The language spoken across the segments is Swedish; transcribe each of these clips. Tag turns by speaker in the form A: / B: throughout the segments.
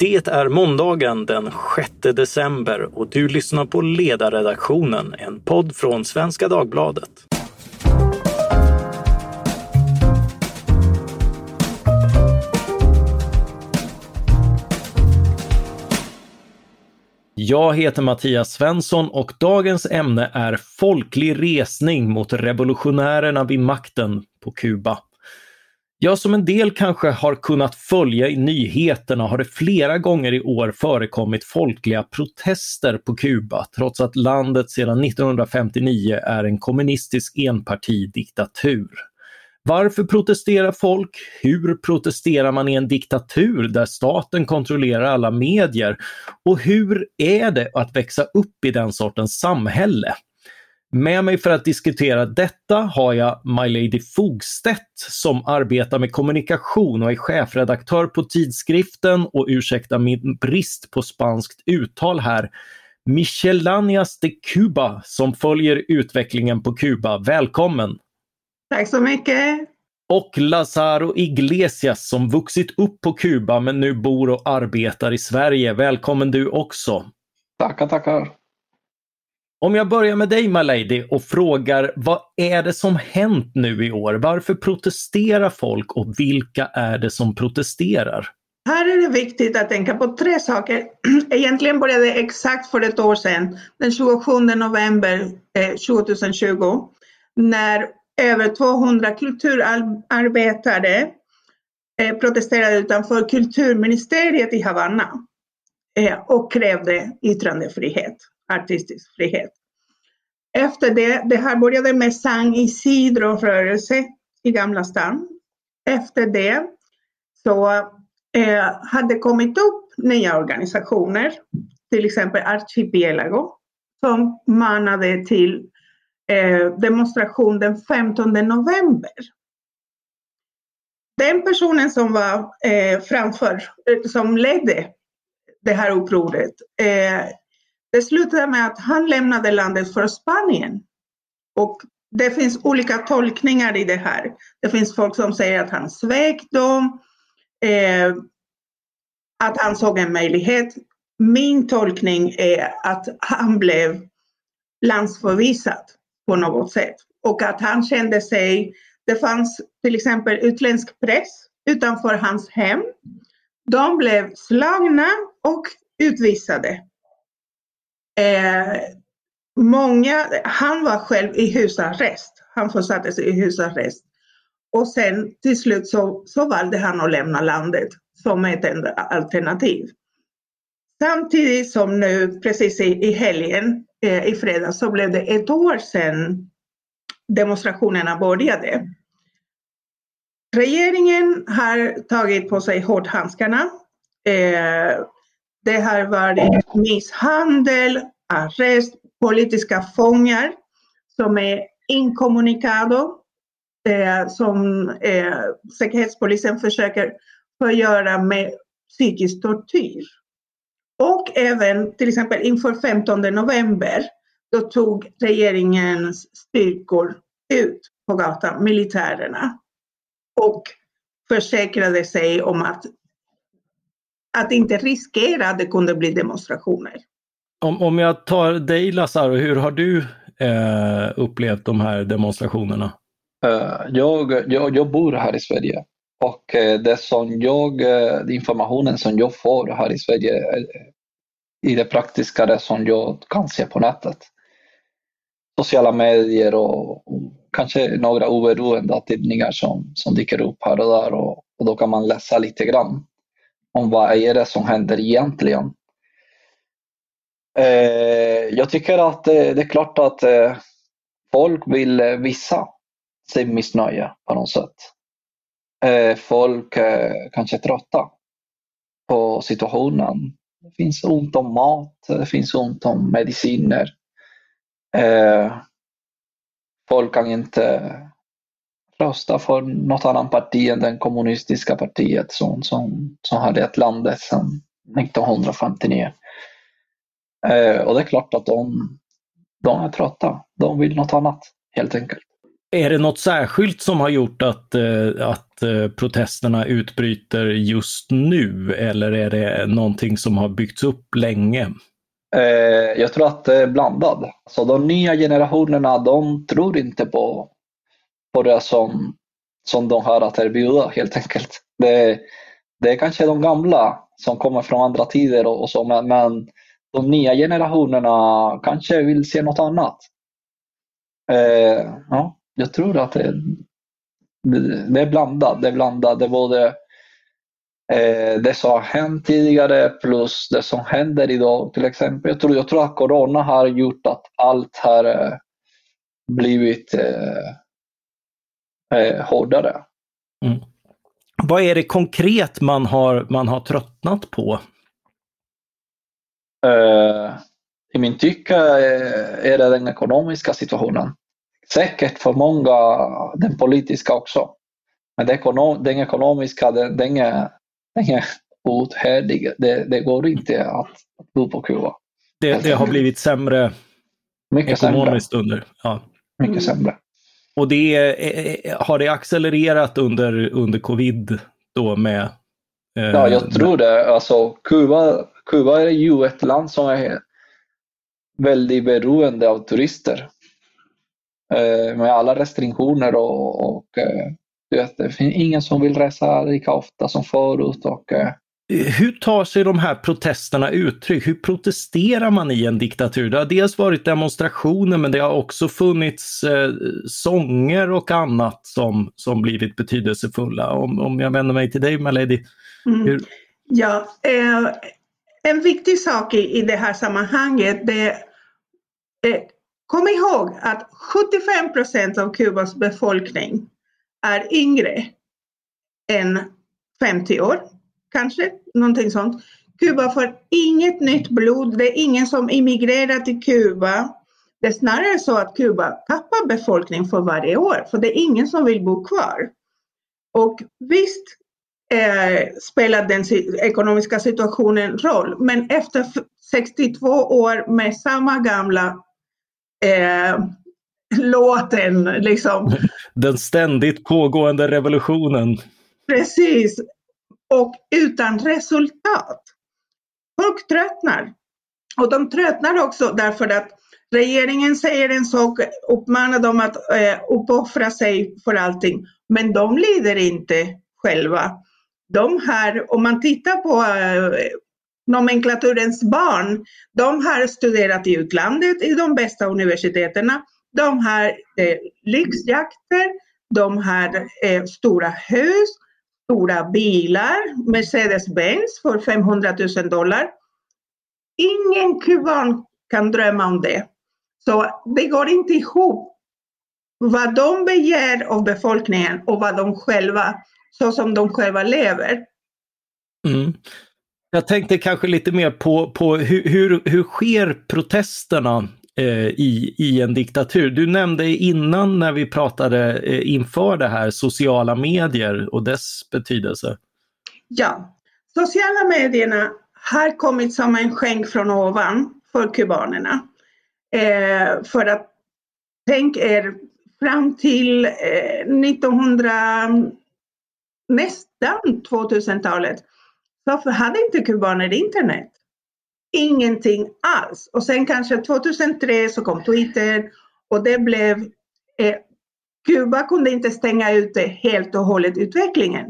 A: Det är måndagen den 6 december och du lyssnar på Ledarredaktionen, en podd från Svenska Dagbladet. Jag heter Mattias Svensson och dagens ämne är folklig resning mot revolutionärerna vid makten på Kuba. Ja, som en del kanske har kunnat följa i nyheterna har det flera gånger i år förekommit folkliga protester på Kuba, trots att landet sedan 1959 är en kommunistisk enpartidiktatur. Varför protesterar folk? Hur protesterar man i en diktatur där staten kontrollerar alla medier? Och hur är det att växa upp i den sortens samhälle? Med mig för att diskutera detta har jag My Lady Fogstedt som arbetar med kommunikation och är chefredaktör på tidskriften och ursäkta min brist på spanskt uttal här. Michelanias de Cuba som följer utvecklingen på Kuba. Välkommen!
B: Tack så mycket!
A: Och Lazaro Iglesias som vuxit upp på Kuba men nu bor och arbetar i Sverige. Välkommen du också!
C: Tackar, tackar!
A: Om jag börjar med dig Malady och frågar vad är det som hänt nu i år? Varför protesterar folk och vilka är det som protesterar?
B: Här är det viktigt att tänka på tre saker. Egentligen började det exakt för ett år sedan, den 27 november eh, 2020, när över 200 kulturarbetare eh, protesterade utanför kulturministeriet i Havanna eh, och krävde yttrandefrihet artistisk frihet. Efter det, det här började med San Isidro-rörelse i Gamla stan. Efter det så eh, hade kommit upp nya organisationer, till exempel Archipelago, som manade till eh, demonstration den 15 november. Den personen som var eh, framför, eh, som ledde det här upproret eh, det slutade med att han lämnade landet för Spanien. Och det finns olika tolkningar i det här. Det finns folk som säger att han svek dem, eh, att han såg en möjlighet. Min tolkning är att han blev landsförvisad på något sätt och att han kände sig, det fanns till exempel utländsk press utanför hans hem. De blev slagna och utvisade. Eh, många, han var själv i husarrest. Han försattes i husarrest. Och sen till slut så, så valde han att lämna landet som ett enda alternativ. Samtidigt som nu precis i, i helgen, eh, i fredags, så blev det ett år sedan demonstrationerna började. Regeringen har tagit på sig hårdhandskarna. Eh, det har varit misshandel, arrest, politiska fångar som är inkommunikado. eh, som eh, Säkerhetspolisen försöker förgöra med psykisk tortyr. Och även till exempel inför 15 november, då tog regeringens styrkor ut på gatan, militärerna, och försäkrade sig om att att inte riskera att det kunde bli demonstrationer.
A: Om, om jag tar dig Lazaro, hur har du eh, upplevt de här demonstrationerna?
C: Uh, jag, jag, jag bor här i Sverige och uh, det som jag, uh, informationen som jag får här i Sverige i det praktiska det som jag kan se på nätet. Sociala medier och, och kanske några oberoende tidningar som, som dyker upp här och där och, och då kan man läsa lite grann om vad är det som händer egentligen. Eh, jag tycker att eh, det är klart att eh, folk vill visa sitt missnöje på något sätt. Folk kanske är trötta på situationen. Det finns ont om mat, det finns ont om mediciner. Folk kan inte rösta för något annat parti än det kommunistiska partiet som, som, som har lett landet sedan 1959. Eh, och det är klart att de, de är trötta. De vill något annat helt enkelt.
A: Är det något särskilt som har gjort att, eh, att eh, protesterna utbryter just nu eller är det någonting som har byggts upp länge?
C: Jag tror att det är blandat. Så de nya generationerna de tror inte på, på det som, som de har att erbjuda helt enkelt. Det, det är kanske de gamla som kommer från andra tider och, och så men, men de nya generationerna kanske vill se något annat. Eh, ja, jag tror att det, det, det är blandat. Det är blandat. Det är både eh, det som har hänt tidigare plus det som händer idag. Till exempel, jag tror, jag tror att corona har gjort att allt har eh, blivit eh, eh hårdare.
A: Mm. Vad är det konkret man har, man har tröttnat på?
C: Uh, I min tycke är det den ekonomiska situationen. Säkert för många den politiska också. Men den, ekonom, den ekonomiska, den, den, är, den är outhärdlig. Det, det går inte att, att bo på Kuba.
A: Det, det har blivit sämre Mycket ekonomiskt sämre. under? Ja.
C: Mycket sämre.
A: Och det, eh, eh, har det accelererat under, under covid då med?
C: Eh, ja, jag tror det. Alltså, Kuba, Kuba är ju ett land som är väldigt beroende av turister. Eh, med alla restriktioner och, och eh, vet, det finns ingen som vill resa lika ofta som förut. Och, eh,
A: hur tar sig de här protesterna uttryck? Hur protesterar man i en diktatur? Det har dels varit demonstrationer men det har också funnits eh, sånger och annat som, som blivit betydelsefulla. Om, om jag vänder mig till dig Malady.
B: Mm. Ja, eh, en viktig sak i, i det här sammanhanget det eh, Kom ihåg att 75 procent av Kubas befolkning är yngre än 50 år kanske, någonting sånt. Kuba får inget nytt blod, det är ingen som immigrerar till Kuba. Det är snarare så att Kuba tappar befolkning för varje år, för det är ingen som vill bo kvar. Och visst eh, spelar den ekonomiska situationen roll, men efter 62 år med samma gamla eh, låten, liksom.
A: Den ständigt pågående revolutionen.
B: Precis, och utan resultat. Folk tröttnar. Och de tröttnar också därför att regeringen säger en sak, uppmanar dem att eh, uppoffra sig för allting, men de lider inte själva. De här, om man tittar på eh, nomenklaturens barn, de har studerat i utlandet i de bästa universiteten. De har eh, lyxjakter, de har eh, stora hus, stora bilar, Mercedes-Benz för 500 000 dollar. Ingen kuban kan drömma om det. Så det går inte ihop vad de begär av befolkningen och vad de själva, så som de själva lever.
A: Mm. Jag tänkte kanske lite mer på, på hur, hur, hur sker protesterna Eh, i, i en diktatur? Du nämnde innan när vi pratade eh, inför det här sociala medier och dess betydelse.
B: Ja, sociala medierna har kommit som en skänk från ovan för kubanerna. Eh, för att tänk er fram till eh, 1900, nästan 2000-talet varför hade inte kubaner internet? Ingenting alls. Och sen kanske 2003 så kom Twitter och det blev eh, Kuba kunde inte stänga ute helt och hållet utvecklingen.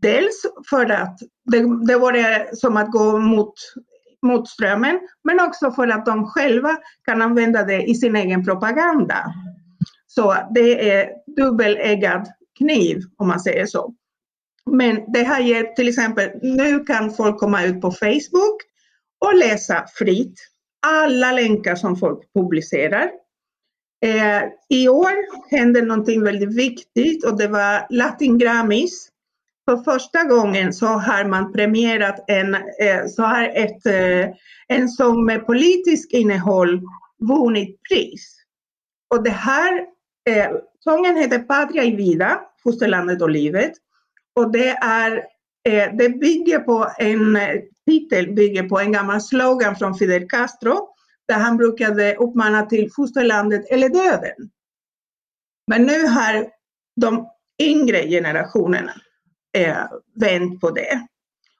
B: Dels för att det, det var som att gå mot, mot strömmen, men också för att de själva kan använda det i sin egen propaganda. Så det är dubbeläggad kniv om man säger så. Men det har gett till exempel, nu kan folk komma ut på Facebook och läsa fritt alla länkar som folk publicerar. Eh, I år hände någonting väldigt viktigt och det var Latin Grammys. För första gången så har man premierat en, eh, så har ett, eh, en sång med politiskt innehåll vunnit pris. Och det här, eh, sången heter Patria y Vida, Fosterlandet och livet. Och det, är, Eh, det bygger på en eh, titel bygger på en gammal slogan från Fidel Castro där han brukade uppmana till fosterlandet eller döden. Men nu har de yngre generationerna eh, vänt på det.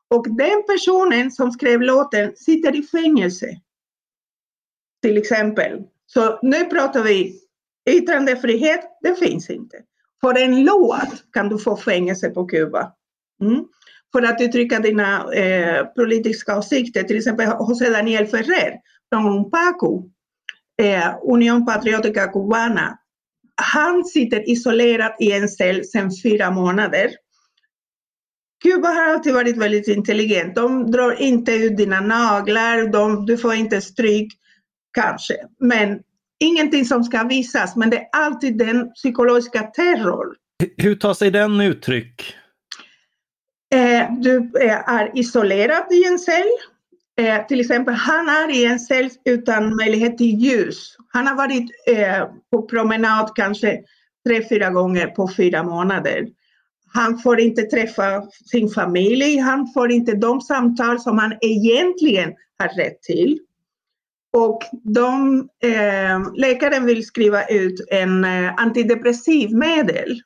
B: Och den personen som skrev låten sitter i fängelse. Till exempel. Så nu pratar vi yttrandefrihet, det finns inte. För en låt kan du få fängelse på Kuba. Mm. För att uttrycka dina eh, politiska åsikter, till exempel José Daniel Ferrer från UNPACU, eh, Union Patriotica Cubana. Han sitter isolerad i en cell sedan fyra månader. Kuba har alltid varit väldigt intelligent. De drar inte ut dina naglar, de, du får inte stryk, kanske. Men ingenting som ska visas, men det är alltid den psykologiska terror.
A: Hur tar sig den uttryck?
B: Eh, du eh, är isolerad i en cell. Eh, till exempel, han är i en cell utan möjlighet till ljus. Han har varit på promenad kanske tre, fyra gånger på fyra månader. Han får inte träffa sin familj, han får inte de samtal som han egentligen har rätt till. Och de, eh, läkaren vill skriva ut en eh, antidepressiv medel.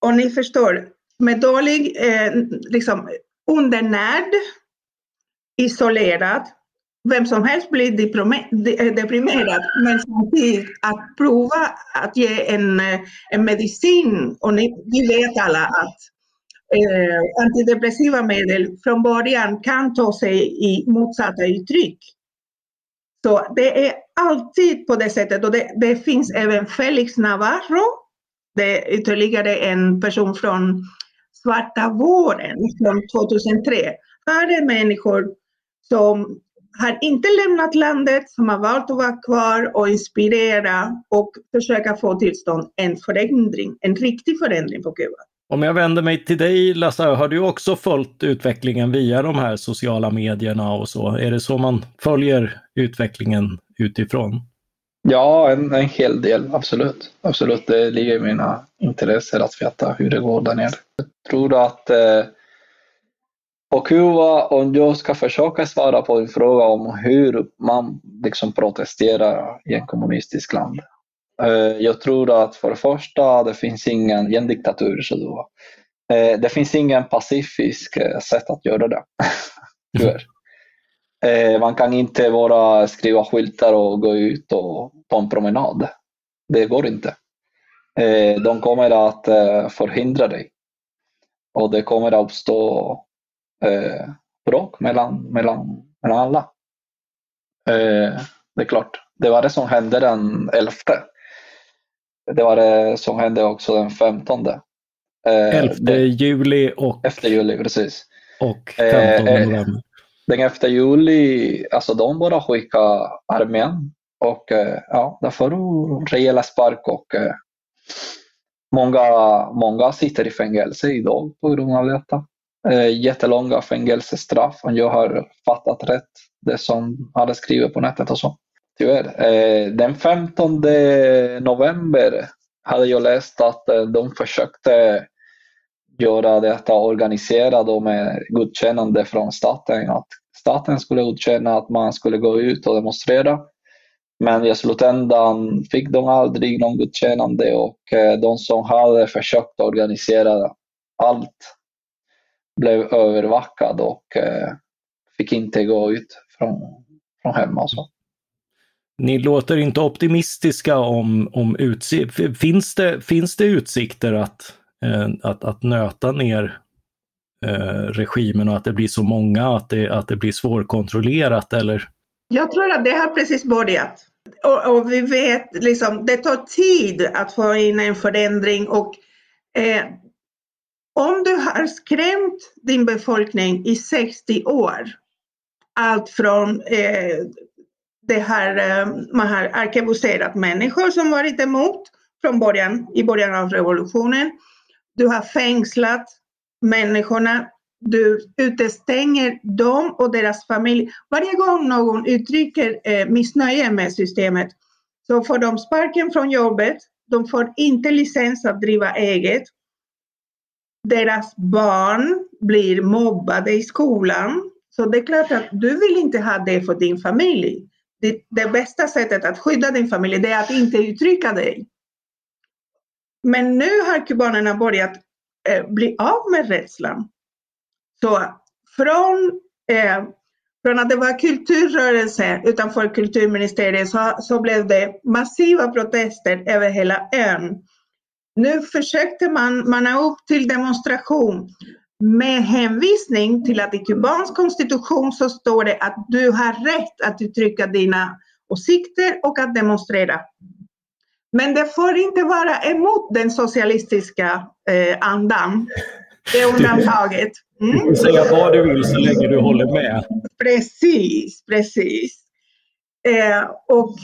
B: Och ni förstår, med dålig, eh, liksom undernärd, isolerad, vem som helst blir eh, deprimerad, men samtidigt att prova att ge en, eh, en medicin, och ni, ni vet alla att eh, antidepressiva medel från början kan ta sig i motsatta uttryck. Så det är alltid på det sättet och det, det finns även Felix Navarro, det är ytterligare en person från Svarta våren från 2003. Här är människor som har inte lämnat landet, som har valt att vara kvar och inspirera och försöka få till stånd en förändring, en riktig förändring på Kuba.
A: Om jag vänder mig till dig Lasse, har du också följt utvecklingen via de här sociala medierna och så? Är det så man följer utvecklingen utifrån?
C: Ja, en, en hel del, absolut. Absolut, det ligger i mina intressen att veta hur det går där nere. Jag tror att eh, på Kuba, om jag ska försöka svara på en fråga om hur man liksom protesterar i en kommunistisk land. Eh, jag tror att för det första, det finns ingen, i en diktatur, så då, eh, det finns ingen pacifisk eh, sätt att göra det. Tyvärr. Man kan inte bara skriva skyltar och gå ut och ta en promenad. Det går inte. De kommer att förhindra dig. Och det kommer att uppstå bråk mellan, mellan, mellan alla. Det är klart, det var det som hände den 11 det var det som hände också den 15.
A: 11 eh, juli och...
C: 11 juli, precis.
A: Och 15 eh, november.
C: Den 11 juli, alltså de bara skickade armén och eh, ja, där får du rejäla spark och eh, många, många sitter i fängelse idag på grund av detta. Eh, jättelånga fängelsestraff om jag har fattat rätt det som hade skrivit på nätet och så. Tyvärr. Den 15 november hade jag läst att de försökte göra detta organisera med godkännande från staten. Att staten skulle godkänna att man skulle gå ut och demonstrera. Men i slutändan fick de aldrig någon godkännande och eh, de som hade försökt organisera allt blev övervakade och eh, fick inte gå ut från, från hemma. Och så.
A: Ni låter inte optimistiska om, om utsikter. Finns det, finns det utsikter att, Eh, att, att nöta ner eh, regimen och att det blir så många att det, att det blir svårkontrollerat eller?
B: Jag tror att det har precis börjat. Och, och vi vet liksom, det tar tid att få in en förändring och eh, om du har skrämt din befolkning i 60 år, allt från eh, det här, eh, man har arkebuserat människor som varit emot från början, i början av revolutionen. Du har fängslat människorna. Du utestänger dem och deras familj. Varje gång någon uttrycker eh, missnöje med systemet så får de sparken från jobbet. De får inte licens att driva eget. Deras barn blir mobbade i skolan. Så det är klart att du vill inte ha det för din familj det, det bästa sättet att skydda din familj det är att inte uttrycka dig men nu har kubanerna börjat eh, bli av med rädslan. Så från, eh, från att det var kulturrörelse utanför kulturministeriet så, så blev det massiva protester över hela ön. Nu försökte man manna upp till demonstration med hänvisning till att i kubansk konstitution så står det att du har rätt att uttrycka dina åsikter och att demonstrera. Men det får inte vara emot den socialistiska eh, andan. Det är undantaget.
A: Mm. Säga vad du vill så länge du håller med.
B: Precis, precis. Eh, och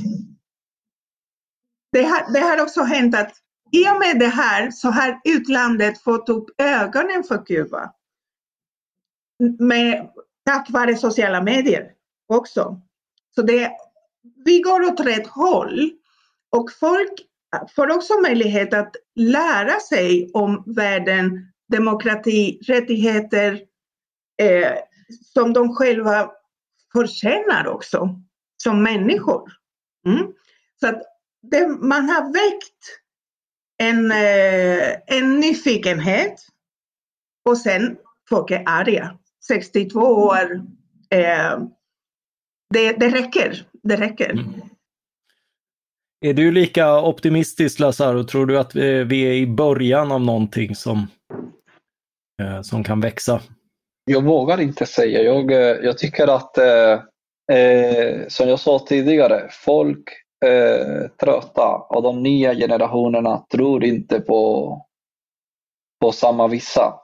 B: det har, det har också hänt att i och med det här så har utlandet fått upp ögonen för Kuba. Med, tack vare sociala medier också. Så det, vi går åt rätt håll. Och folk får också möjlighet att lära sig om världen, demokrati, rättigheter eh, som de själva förtjänar också som människor. Mm. Så att det, man har väckt en, eh, en nyfikenhet och sen folk är arga. 62 år, eh, det, det räcker. Det räcker. Mm.
A: Är du lika optimistisk Lazaro? Tror du att vi är i början av någonting som, eh, som kan växa?
C: Jag vågar inte säga. Jag, eh, jag tycker att, eh, eh, som jag sa tidigare, folk är trötta och de nya generationerna tror inte på, på samma vissa.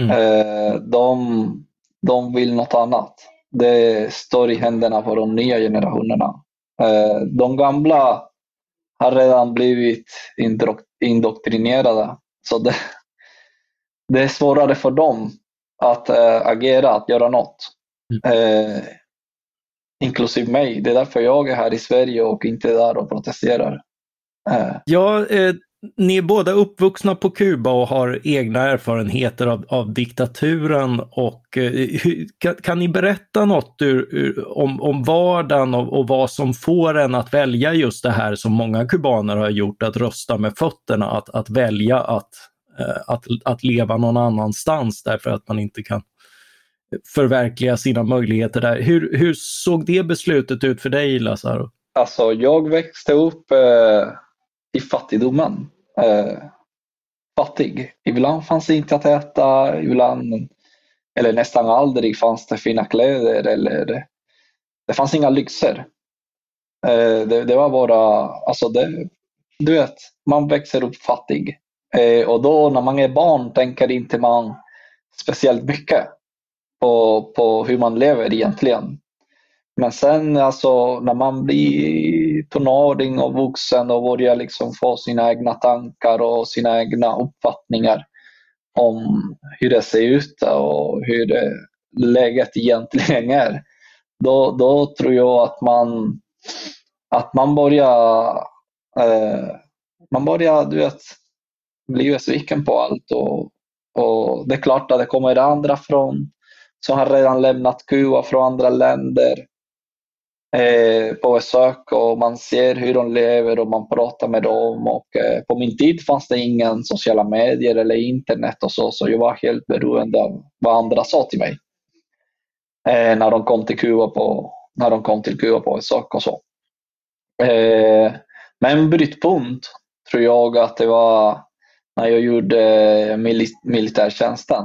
C: Mm. Eh, de, de vill något annat. Det står i händerna på de nya generationerna. Eh, de gamla har redan blivit indoktrinerade. Så det, det är svårare för dem att äh, agera, att göra något. Mm. inklusive mig. Det är därför jag är här i Sverige och inte där och protesterar.
A: Ja, ni är båda uppvuxna på Kuba och har egna erfarenheter av, av diktaturen. Och, eh, kan, kan, ni berätta något ur, ur, om, om vardagen och, och, vad som får en att välja just det här som många kubaner har gjort, att rösta med fötterna, att, att välja att, eh, att, att leva någon annanstans därför att man inte kan förverkliga sina möjligheter där. Hur, hur såg det beslutet ut för dig, Lazaro?
C: Alltså, jag växte upp eh i fattigdomen. Eh, fattig. Ibland fanns det inte att äta, ibland, eller nästan aldrig fanns det fina kläder eller det fanns inga lyxer. Eh, det, det, var bara, alltså det, du vet, man växer upp fattig. Eh, och då när man är barn tänker inte man speciellt mycket på, på hur man lever egentligen. Men sen alltså när man blir tonåring och vuxen och börjar liksom få sina egna tankar och sina egna uppfattningar om hur det ser ut och hur det, läget egentligen är. Då, då tror jag att man, att man börjar, eh, man börjar du vet, bli besviken på allt. Och, och det är klart att det kommer andra från som har redan lämnat Kuba från andra länder eh, på besök och man ser hur de lever och man pratar med dem. Och, eh, på min tid fanns det ingen sociala medier eller internet och så, så jag var helt beroende av vad andra sa till mig. Eh, när de kom till Kuba på, när de kom till Kuba på besök och så. Eh, men brytpunkt tror jag att det var när jag gjorde mil militärtjänsten.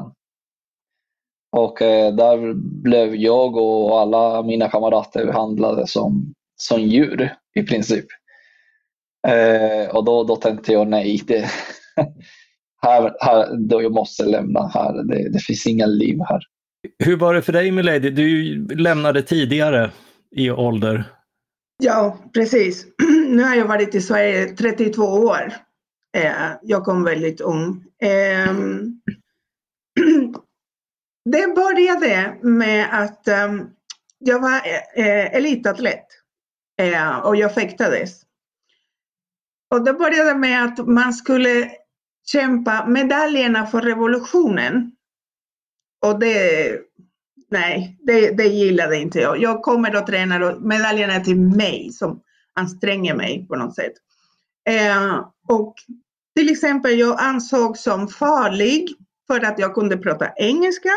C: Och eh, där blev jag och alla mina kamrater behandlade som, som djur i princip. Eh, och då, då tänkte jag nej, det, här, här, då jag måste lämna här. Det, det finns inga liv här.
A: Hur var det för dig Milady? Du lämnade tidigare i ålder.
B: Ja, precis. Nu har jag varit i Sverige 32 år. Eh, jag kom väldigt ung. Ehm, det började med att um, jag var eh, elitatlet eh, och jag fäktades. Och det började med att man skulle kämpa medaljerna för revolutionen. Och det, nej, det, det gillade inte jag. Jag kommer och tränar och medaljerna är till mig som anstränger mig på något sätt. Eh, och till exempel jag ansågs som farlig för att jag kunde prata engelska.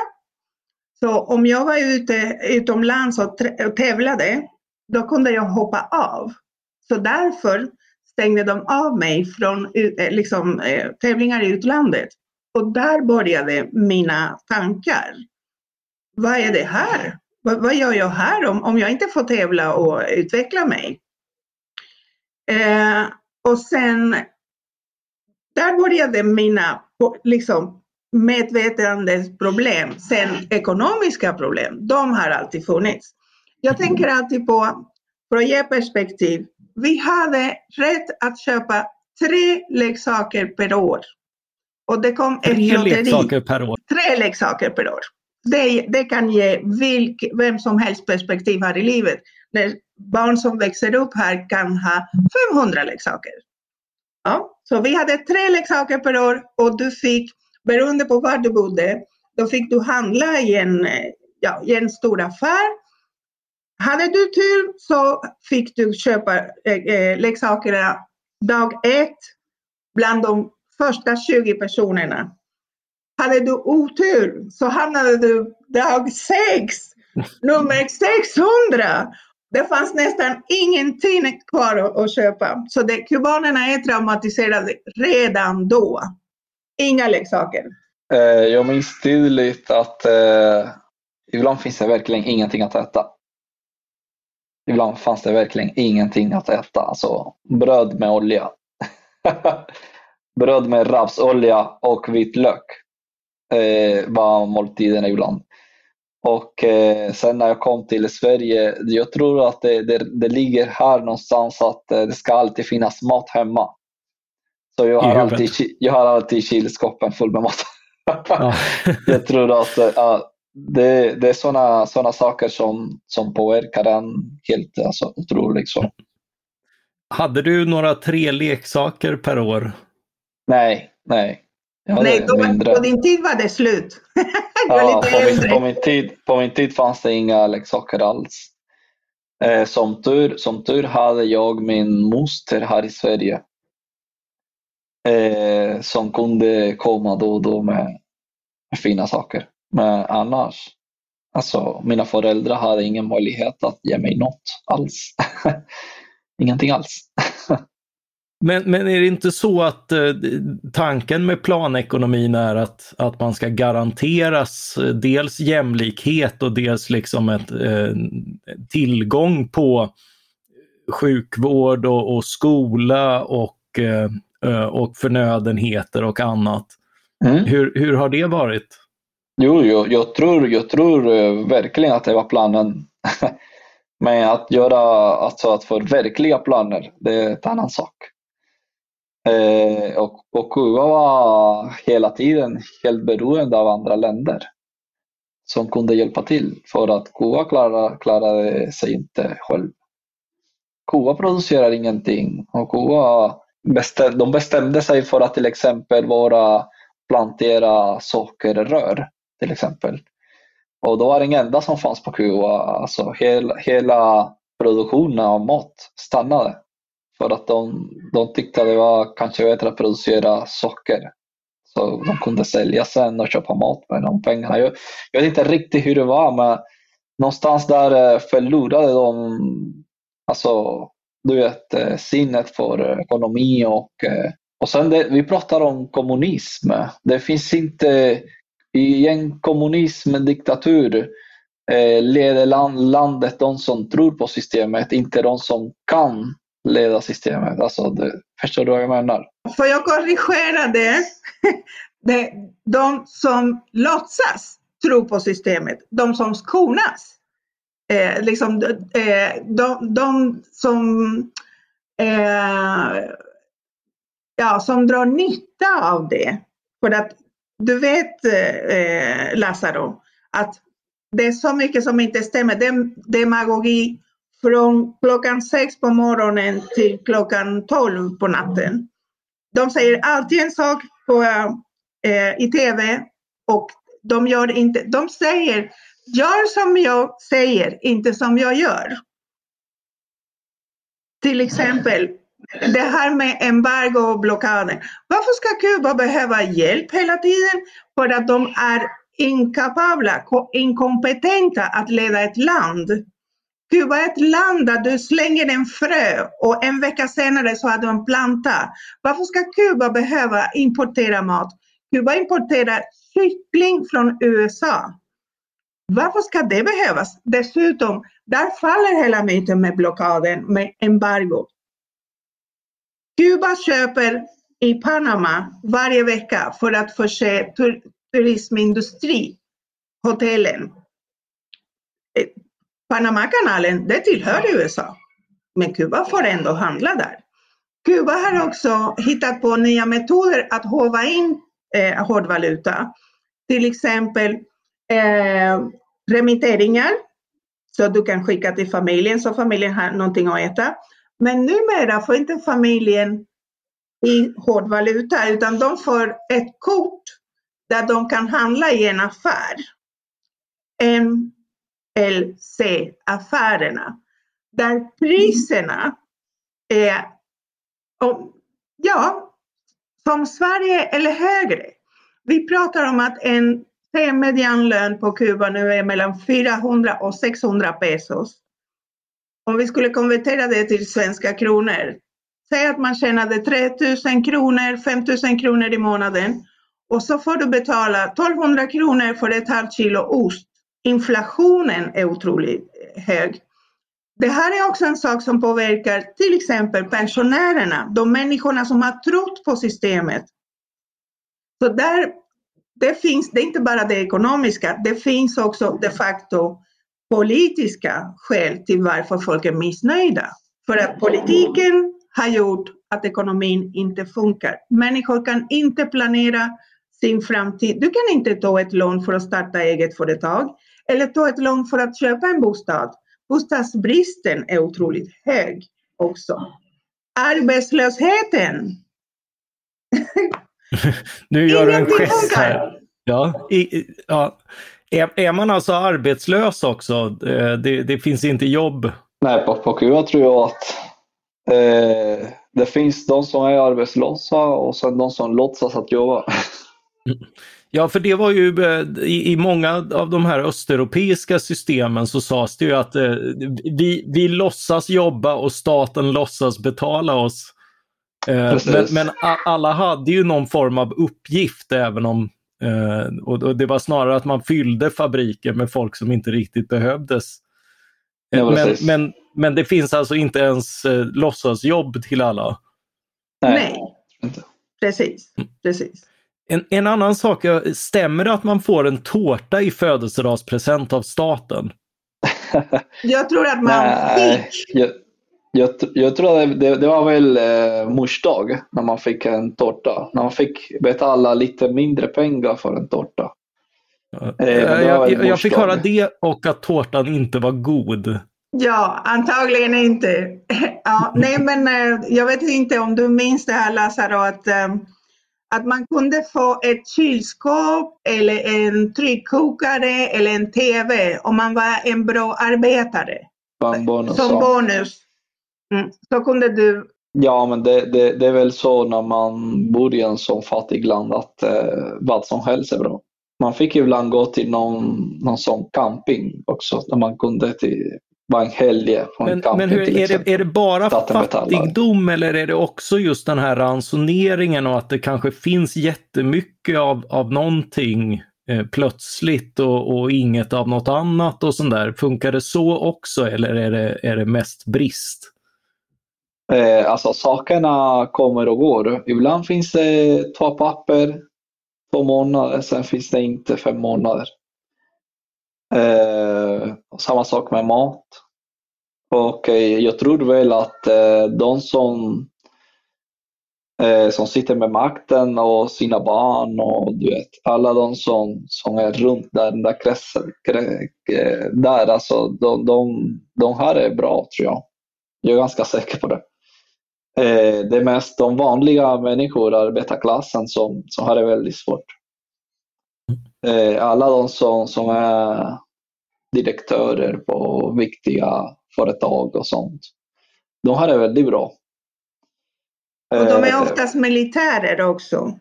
B: Så om jag var ute utomlands och tävlade, då kunde jag hoppa av. Så därför stängde de av mig från eh, liksom, eh, tävlingar i utlandet. Och där började mina tankar. Vad är det här? Vad, vad gör jag här om, om jag inte får tävla och utveckla mig? Eh, och sen, där började mina liksom, medvetandesproblem. Sen ekonomiska problem, de har alltid funnits. Jag tänker alltid på, för att ge perspektiv, vi hade rätt att köpa tre leksaker per år.
A: Och det kom tre ett lotteri. leksaker per år?
B: Tre leksaker per år. Det, det kan ge vilk, vem som helst perspektiv här i livet. När barn som växer upp här kan ha 500 leksaker. Ja, så vi hade tre leksaker per år och du fick, beroende på var du bodde, då fick du handla i en, ja, i en stor affär hade du tur så fick du köpa eh, eh leksakerna dag ett bland de första 20 personerna. Hade du otur så hamnade du dag sex, nummer 600. Det fanns nästan ingenting kvar att köpa. Så det, kubanerna är traumatiserade redan då. Inga leksaker.
C: Eh, jag minns tydligt att eh, ibland finns det verkligen ingenting att äta. Ibland fanns det verkligen ingenting att äta. Alltså bröd med olja. bröd med rapsolja och vitlök eh, var måltiderna ibland. Och eh, sen när jag kom till Sverige, jag tror att det, det, det ligger här någonstans att eh, det ska alltid finnas mat hemma. Så jag har, alltid, jag har alltid kylskåpen full med mat. jag tror att äh, det, det är sådana såna saker som, som påverkar en helt alltså, otroligt. Så.
A: Hade du några tre leksaker per år?
C: Nej, nej.
B: Nej, då, på din tid var det slut.
C: ja, på, min, på, min tid, på min tid fanns det inga leksaker alls. Eh, som, tur, som tur hade jag min moster här i Sverige. Eh, som kunde komma då och då med, med fina saker. Men annars, alltså mina föräldrar hade ingen möjlighet att ge mig något alls. Ingenting alls.
A: men, men är det inte så att eh, tanken med planekonomin är att, att man ska garanteras eh, dels jämlikhet och dels liksom ett, eh, tillgång på sjukvård och, och skola och, eh, och förnödenheter och annat. Mm. Hur, hur har det varit?
C: Jo, jag, jag, tror, jag tror eh, verkligen att det var planen. Men att göra, alltså att förverkliga planer, det är en annan sak. Eh, och, och Kuba var hela tiden helt beroende av andra länder som kunde hjälpa till för att Kuba klarade, klarade sig inte själv. Kuba producerar ingenting och Kuba bestäm, de bestämde sig för att till exempel bara plantera sockerrör till exempel. Och då var det enda som fanns på Kuba. Alltså hela, hela produktionen av mat stannade. För att de, de tyckte att det var kanske bättre att producera socker. Så de kunde sälja sen och köpa mat med de pengarna. Jag, jag vet inte riktigt hur det var men någonstans där eh, förlorade de alltså, du vet, eh, sinnet för eh, ekonomi och, eh, och sen det, vi pratar om kommunism. Det finns inte i en kommunism, en diktatur, leder land, landet de som tror på systemet, inte de som kan leda systemet. Alltså, det, förstår du vad jag menar?
B: Får jag korrigera det? det de som låtsas tro på systemet, de som skonas. Eh, liksom, eh, de, de, som, eh, ja, som drar nytta av det. För att du vet eh, Lazaro, att det är så mycket som inte stämmer. Det är demagogi från klockan sex på morgonen till klockan tolv på natten. De säger alltid en sak på, eh, i tv och de gör inte, de säger gör som jag säger, inte som jag gör. Till exempel, det här med embargo och blockader. Varför ska Kuba behöva hjälp hela tiden? För att de är inkapabla, inkompetenta att leda ett land. Kuba är ett land där du slänger en frö och en vecka senare så har du en planta. Varför ska Kuba behöva importera mat? Kuba importerar kyckling från USA. Varför ska det behövas? Dessutom, där faller hela myten med blockaden, med embargo. Kuba köper i Panama varje vecka för att förse tur turismindustri, hotellen. Eh, Panamakanalen, det tillhör USA. Men Kuba får ändå handla där. Kuba har också hittat på nya metoder att håva in eh, hårdvaluta. Till exempel eh, remitteringar, så du kan skicka till familjen så familjen har någonting att äta. Men numera får inte familjen i hårdvaluta utan de får ett kort där de kan handla i en affär. MLC-affärerna. Där priserna är, ja, som Sverige eller högre. Vi pratar om att en medianlön på Kuba nu är mellan 400 och 600 pesos. Om vi skulle konvertera det till svenska kronor, säg att man tjänade 3000 kronor, 5000 kronor i månaden och så får du betala 1200 kronor för ett halvt kilo ost. Inflationen är otroligt hög. Det här är också en sak som påverkar till exempel pensionärerna, de människorna som har trott på systemet. Så där, det finns, det är inte bara det ekonomiska, det finns också de facto politiska skäl till varför folk är missnöjda. För att politiken har gjort att ekonomin inte funkar. Människor kan inte planera sin framtid. Du kan inte ta ett lån för att starta eget företag eller ta ett lån för att köpa en bostad. Bostadsbristen är otroligt hög också. Arbetslösheten.
A: nu gör du en gest här. Ja, i, ja. Är, är, man alltså arbetslös också? Det, det, det, finns inte jobb?
C: Nej, på, på Kuba tror jag att eh, det finns de som är arbetslösa och sen de som låtsas att jobba.
A: Ja, för det var ju eh, i, i många av de här östeuropeiska systemen så sades det ju att eh, vi, vi låtsas jobba och staten låtsas betala oss. Eh, men, men, alla hade ju någon form av uppgift även om eh, och, och, det var snarare att man fyllde fabriker med folk som inte riktigt behövdes. Ja, men, men, men, det finns alltså inte ens eh, låtsasjobb till alla?
B: Nej, Nej. precis. Mm. precis.
A: En, en, annan sak, stämmer det att man får en tårta i födelsedagspresent av staten?
B: jag tror att man Nej, fick.
C: Jag, jag, tror att det, det, var väl eh, mors dag när man fick en tårta. När man fick betala lite mindre pengar för en tårta.
A: Eh, jag, jag, jag fick höra det och att tårtan inte var god.
B: Ja, antagligen inte. ja, nej, men eh, jag vet inte om du minns det här Lazaro, att eh, att man kunde få ett kylskåp eller en tryckkokare eller en TV om man var en bra arbetare.
C: Bonus,
B: Som bonus. Mm. Så kunde du
C: Ja, men det, det, det, är väl så när man bor i en sån fattig land att eh, vad som helst är bra. Man fick ibland gå till någon, någon sån camping också, där man kunde till bara en helg på en
A: men,
C: camping.
A: Men hur, är, det, är det bara fattigdom eller är det också just den här ransoneringen och att det kanske finns jättemycket av, av någonting eh, plötsligt och, och, inget av något annat och sånt där. Funkar det så också eller är det, är det mest brist?
C: Eh, alltså sakerna kommer och går. Ibland finns det två papper, två månader, sen finns det inte fem månader. Eh, samma sak med mat. Och eh, jag tror väl att eh, de som, eh, som sitter med makten och sina barn och du vet, alla de som, som är runt där, den där kretsen, eh, där, alltså, de, de, de här är bra tror jag. Jag är ganska säker på det. Eh, det är mest de vanliga människor, arbetarklassen, som, som har det väldigt svårt. Eh, alla de som, som är direktörer på viktiga företag och sånt. De har det väldigt bra.
B: Och de är oftast militärer också.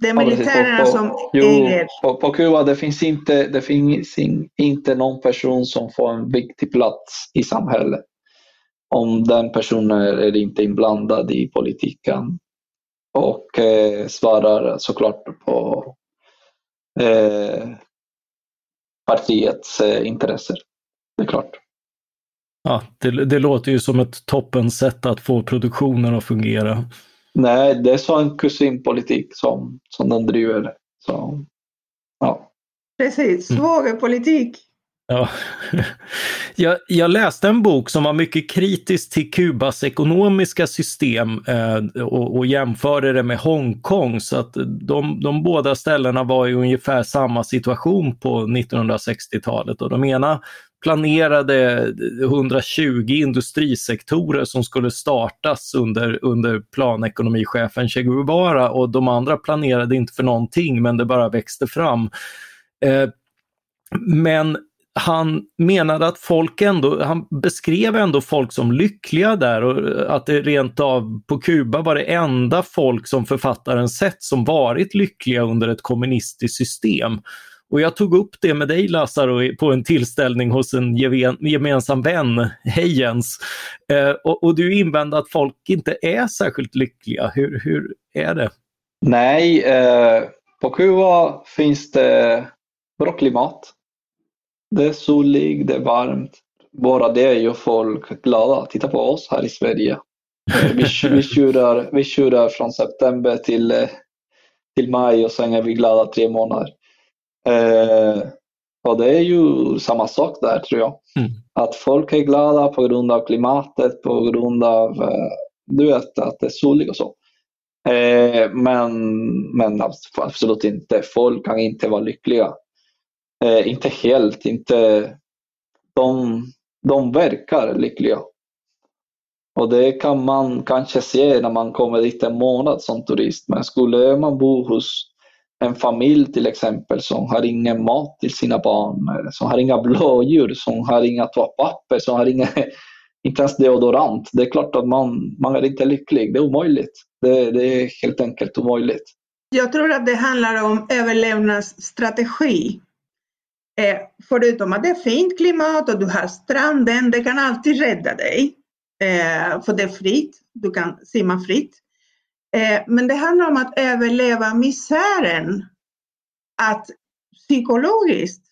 B: Det är militärerna
C: på, på,
B: som
C: jo,
B: äger.
C: På, på Kuba det finns, inte, det finns inte någon person som får en viktig plats i samhället om den personen är inte inblandad i politiken och eh, svarar såklart på eh, partiets eh, intressen. Det är klart.
A: Ja, det, det låter ju som ett toppen sätt att få produktionen att fungera.
C: Nej, det är så en kusinpolitik som, som den driver. Så, ja.
B: Precis, svågerpolitik.
A: Ja. Jag, jag, läste en bok som var mycket kritisk till Kubas ekonomiska system eh, och, och jämförde det med Hongkong. Så att de, de båda ställena var i ungefär samma situation på 1960-talet. Och de ena planerade 120 industrisektorer som skulle startas under, under planekonomichefen Che Guevara och de andra planerade inte för någonting men det bara växte fram. Eh, men han menade att folk ändå, han beskrev ändå folk som lyckliga där och att det rent av på Kuba var det enda folk som författaren sett som varit lyckliga under ett kommunistiskt system. Och jag tog upp det med dig Lazaro på en tillställning hos en gemensam vän, hej Jens. Eh, och, och, du invände att folk inte är särskilt lyckliga. Hur, hur är det?
C: Nej, eh, på Kuba finns det bra klimat. Det är soligt, det är varmt. Bara det gör folk glada. Titta på oss här i Sverige. Eh, vi, vi, tjurar, vi tjurar från september till, eh, till maj och sen är vi glada tre månader. Eh, och det är ju samma sak där tror jag. Mm. Att folk är glada på grund av klimatet, på grund av eh, du vet, att det är soligt och så. Eh, men, men absolut inte. Folk kan inte vara lyckliga. Eh, inte helt, inte... De, de verkar lyckliga. Och det kan man kanske se när man kommer dit en månad som turist. Men skulle man bo hos en familj till exempel som har ingen mat till sina barn, som har inga blådjur, som har inga toapapper, som har inga, inte ens deodorant. Det är klart att man, man är inte lycklig. Det är omöjligt. Det, det är helt enkelt omöjligt.
B: Jag tror att det handlar om överlevnadsstrategi. Eh, förutom att det är fint klimat och du har stranden, det kan alltid rädda dig. Eh, för det är fritt, du kan simma fritt. Eh, men det handlar om att överleva misären. Att psykologiskt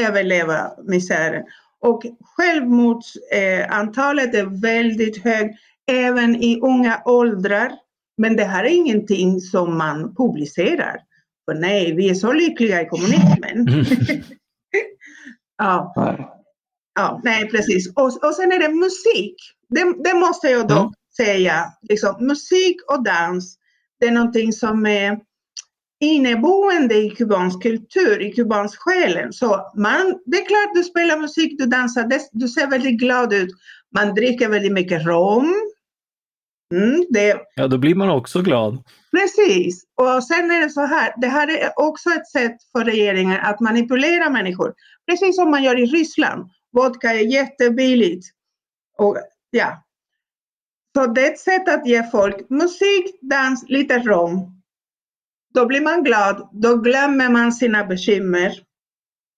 B: överleva misären. Och självmordsantalet är väldigt högt även i unga åldrar. Men det här är ingenting som man publicerar. För nej, vi är så lyckliga i kommunismen. ja. ja, nej precis. Och, och sen är det musik. Det, det måste jag dock säga, liksom, musik och dans, det är någonting som är inneboende i kubansk kultur, i kubansk själen. Så man, det är klart du spelar musik, du dansar, du ser väldigt glad ut. Man dricker väldigt mycket rom.
A: Mm, det... Ja, då blir man också glad.
B: Precis. Och sen är det så här, det här är också ett sätt för regeringen att manipulera människor. Precis som man gör i Ryssland. Vodka är jättebilligt. Och, ja, så det är ett sätt att ge folk musik, dans, lite rom. Då blir man glad, då glömmer man sina bekymmer.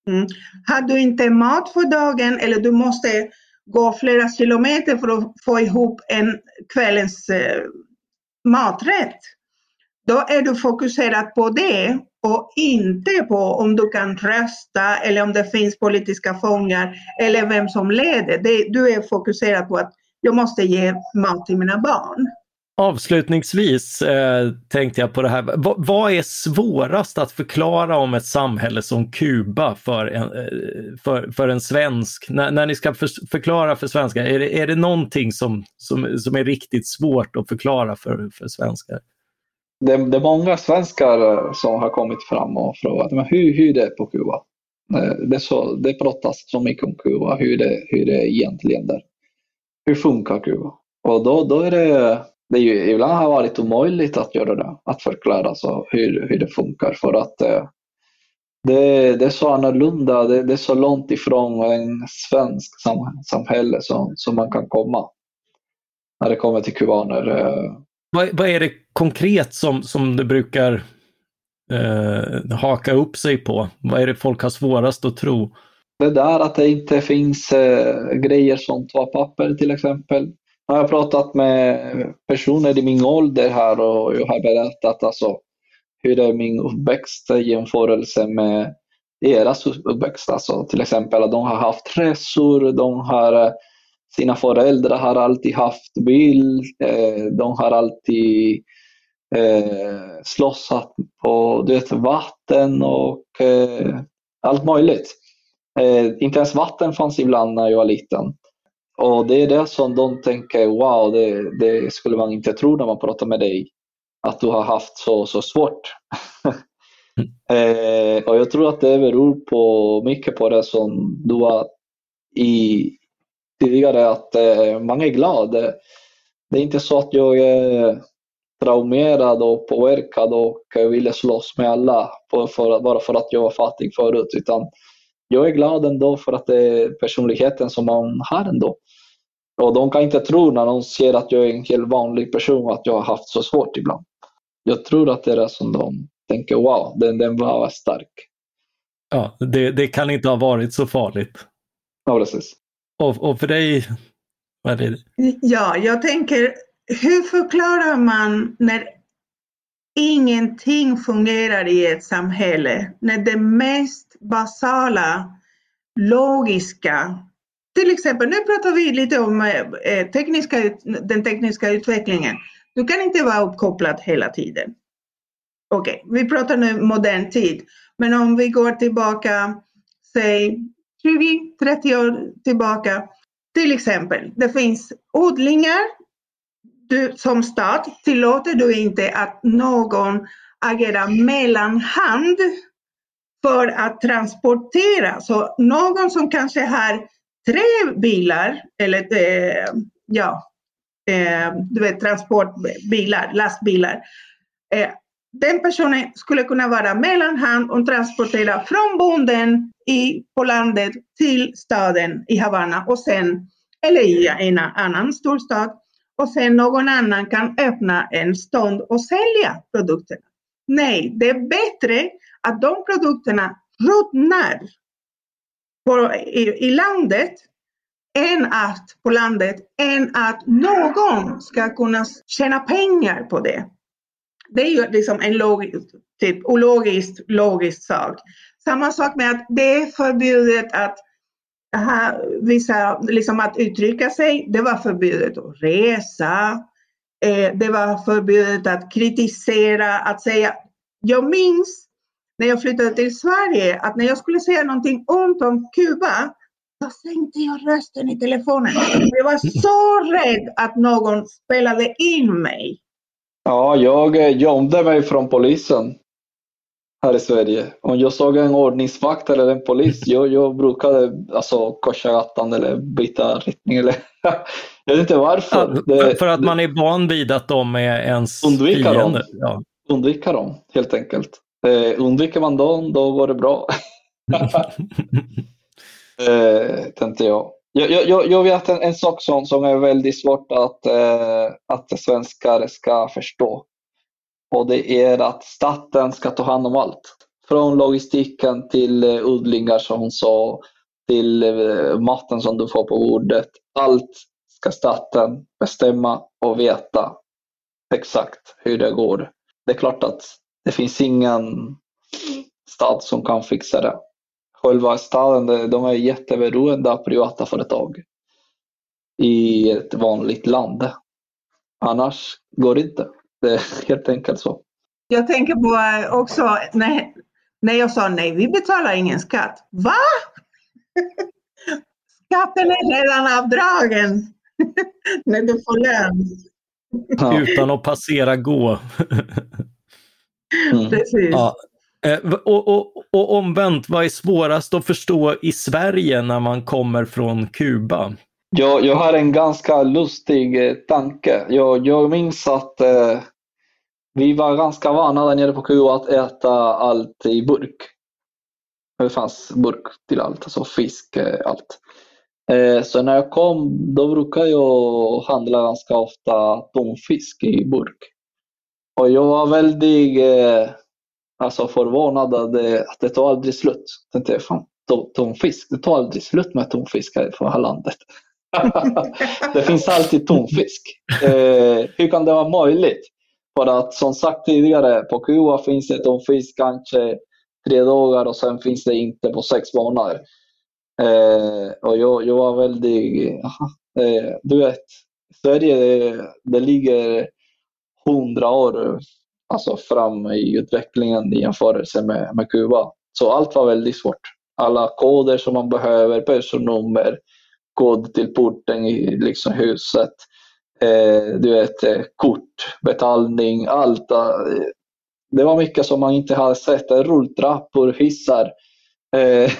B: Mm. Har du inte mat för dagen eller du måste gå flera kilometer för att få ihop en kvällens eh, maträtt. Då är du fokuserad på det och inte på om du kan rösta eller om det finns politiska fångar eller vem som leder. Det, du är fokuserad på att jag måste ge mat till mina barn.
A: Avslutningsvis eh, tänkte jag på det här. V vad är svårast att förklara om ett samhälle som Kuba för en, eh, för, för en svensk? När, när ni ska för, förklara för svenskar, är det, är det någonting som, som, som är riktigt svårt att förklara för, för svenskar?
C: Det, det är många svenskar eh, som har kommit fram och frågat men hur, hur eh, det är på Kuba. Det, så, det pratas så mycket om Kuba, hur det, hur det egentligen där? hur funkar Kuba? Och då, då är det, det är ju, ibland har varit omöjligt att göra det, att förklara så hur, hur det funkar för att eh, det, det är så annorlunda, det, det är så långt ifrån en svensk sam, samhälle som, som man kan komma när det kommer till kubaner. Eh,
A: Vad, vad är det konkret som, som det brukar eh, haka upp sig på? Vad är det folk har svårast att tro?
C: Det där att det inte finns eh, grejer som toapapper till exempel. Jag har pratat med personer i min ålder här och jag har berättat alltså, hur är min uppväxt i jämförelse med deras uppväxt. Alltså, till exempel att de har haft resor, de har, eh, sina föräldrar har alltid haft bil, eh, de har alltid eh, slåssat på du vet, vatten och eh, allt möjligt. Eh, inte ens vatten fanns ibland när jag var liten. Och det är det som de tänker, wow, det, det skulle man inte tro när man pratar med dig. Att du har haft så, så svårt. eh, och jag tror att det beror på mycket på det som du var i tidigare, att eh, man är glad. Det är inte så att jag är traumerad och påverkad och ville slåss med alla för, för, bara för att jag var fattig förut. Utan jag är glad ändå för att det är personligheten som man har ändå. Och de kan inte tro när de ser att jag är en helt vanlig person att jag har haft så svårt ibland. Jag tror att det är det som de tänker, wow, den, den var stark.
A: Ja, det, det kan inte ha varit så farligt.
C: Ja, precis.
A: Och, och för dig, vad är det?
B: Ja, jag tänker, hur förklarar man när ingenting fungerar i ett samhälle? När det mest basala, logiska, till exempel, nu pratar vi lite om eh, eh tekniska, den tekniska utvecklingen. Du kan inte vara uppkopplad hela tiden. Okej, okay, vi pratar nu modern tid. Men om vi går tillbaka, säg 20-30 år tillbaka. Till exempel, det finns odlingar. Du, som stat tillåter du inte att någon agerar mellanhand för att transportera. Så någon som kanske har tre bilar, eller eh, ja, eh, du vet transportbilar, lastbilar. Eh, den personen skulle kunna vara mellanhand och transportera från bonden i, på landet till staden i Havanna och sen, eller i en annan storstad. Och sen någon annan kan öppna en stånd och sälja produkterna. Nej, det är bättre att de produkterna ruttnar på, i, i landet än att, på landet, än att någon ska kunna tjäna pengar på det. Det är ju liksom en logisk, typ ologisk, logisk sak. Samma sak med att det är förbjudet att ha vissa, liksom att uttrycka sig. Det var förbjudet att resa. Eh, det var förbjudet att kritisera, att säga. Jag minns när jag flyttade till Sverige att när jag skulle säga någonting ont om Kuba då sänkte jag rösten i telefonen. Jag var så rädd att någon spelade in mig.
C: Ja, jag eh, gömde mig från polisen här i Sverige. Om jag såg en ordningsvakt eller en polis, jag, jag brukade alltså, korsa gatan eller byta riktning. Eller, jag vet inte varför.
A: Ja, det, för att man är van vid att de är ens undvika fiender. Dem.
C: Ja. Undvika dem, helt enkelt. Eh, undviker man dem, då går det bra. eh, tänkte jag. Jag, jag, jag vet en, en sak som, som är väldigt svårt att, eh, att svenskar ska förstå. Och det är att staten ska ta hand om allt. Från logistiken till eh, odlingar som hon sa, till eh, maten som du får på bordet. Allt ska staten bestämma och veta exakt hur det går. Det är klart att det finns ingen stad som kan fixa det. Själva staden, de är jätteberoende av privata företag i ett vanligt land. Annars går det inte. Det är helt enkelt så.
B: Jag tänker på eh, också när, när jag sa nej, vi betalar ingen skatt. Va? Skatten är redan avdragen när du får lön.
A: Ja. Utan att passera gå.
B: mm. Precis. Ja.
A: Eh, och, och, och omvänt, vad är svårast att förstå i Sverige när man kommer från Kuba?
C: Jag, jag har en ganska lustig eh, tanke. Jag, jag minns att eh, vi var ganska vana där nere på Kuba att äta allt i burk. Det fanns burk till allt, alltså fisk, eh, allt. Eh, så när jag kom, då brukar jag handla ganska ofta tonfisk i burk. Och jag var väldigt eh, alltså förvånad att det, att det tar aldrig slut. Jag tänkte, fan, tonfisk, det tar aldrig slut med tonfisk här i det här landet. det finns alltid tonfisk. Eh, hur kan det vara möjligt? För att som sagt tidigare, på Kuba finns det tonfisk kanske tre dagar och sen finns det inte på sex månader. Eh, och jag, jag var väldigt, eh, eh du vet, Sverige det, det ligger hundra år alltså fram i utvecklingen i jämförelse med, med Kuba. Så allt var väldigt svårt. Alla koder som man behöver, personnummer, kod till porten i liksom huset, eh, du vet, eh, kort, betalning, allt. Eh, det var mycket som man inte hade sett. Rulltrappor, hissar. Eh,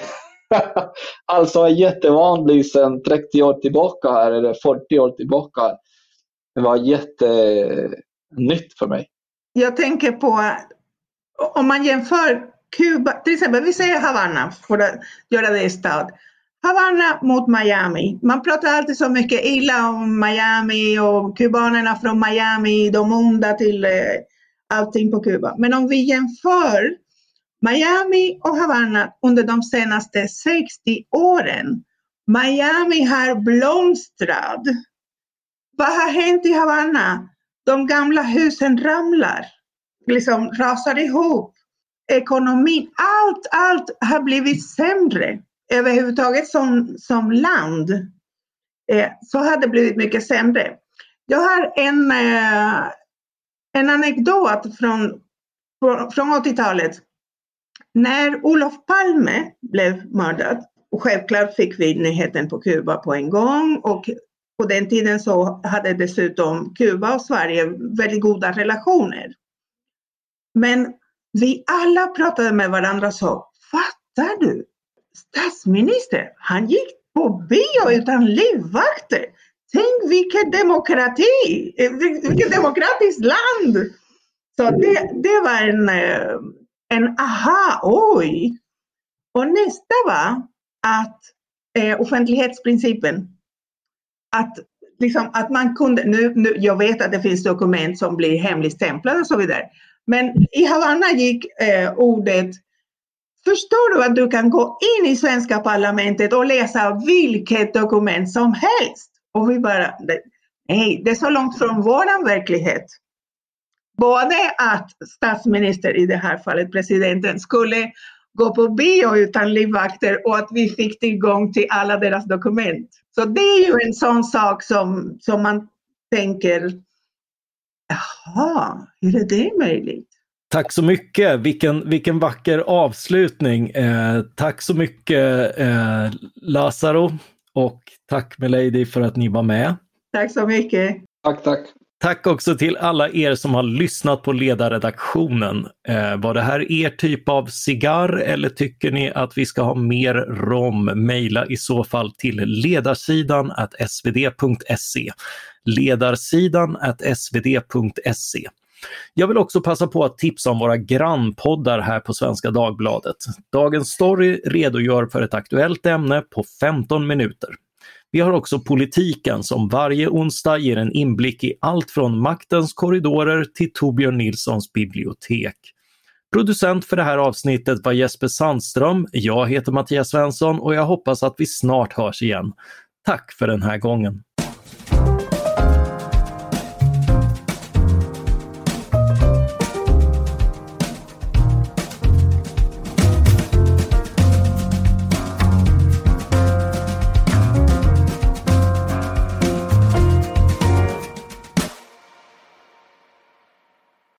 C: alltså jättevanligt sedan 30 år tillbaka här, eller 40 år tillbaka. Det var jätte nytt för mig.
B: Jag tänker på, om man jämför Kuba, till exempel vi säger Havanna för att göra det i stad. Havanna mot Miami. Man pratar alltid så mycket illa om Miami och kubanerna från Miami, de onda till eh, allting på Kuba. Men om vi jämför Miami och Havanna under de senaste 60 åren. Miami har blomstrat. Vad har hänt i Havanna? De gamla husen ramlar, liksom rasar ihop. Ekonomin, allt, allt har blivit sämre. Överhuvudtaget som, som land eh, så har det blivit mycket sämre. Jag har en, eh, en anekdot från, från 80-talet när Olof Palme blev mördad, och självklart fick vi nyheten på Kuba på en gång och på den tiden så hade dessutom Kuba och Sverige väldigt goda relationer. Men vi alla pratade med varandra och sa, fattar du? Statsminister, han gick på bio utan livvakter. Tänk vilken demokrati, eh, vilket demokratiskt land! Så det, det var en, eh, en aha, oj! Och nästa var att eh, offentlighetsprincipen. Att, liksom, att man kunde, nu, nu, jag vet att det finns dokument som blir hemligstämplade och så vidare. Men i Havanna gick eh, ordet Förstår du att du kan gå in i svenska parlamentet och läsa vilket dokument som helst? Och vi bara, nej, det är så långt från våran verklighet både att statsminister, i det här fallet presidenten, skulle gå på bio utan livvakter och att vi fick tillgång till alla deras dokument. Så det är ju en sån sak som, som man tänker, jaha, hur är det möjligt?
A: Tack så mycket! Vilken, vilken vacker avslutning. Eh, tack så mycket eh, Lazaro och tack Melady för att ni var med.
B: Tack så mycket!
C: Tack, tack!
A: Tack också till alla er som har lyssnat på ledarredaktionen. Eh, var det här er typ av cigarr eller tycker ni att vi ska ha mer rom? Mejla i så fall till ledarsidan svd.se. Ledarsidan svd.se. Jag vill också passa på att tipsa om våra grannpoddar här på Svenska Dagbladet. Dagens Story redogör för ett aktuellt ämne på 15 minuter. Vi har också politiken som varje onsdag ger en inblick i allt från maktens korridorer till Torbjörn Nilssons bibliotek. Producent för det här avsnittet var Jesper Sandström. Jag heter Mattias Svensson och jag hoppas att vi snart hörs igen. Tack för den här gången!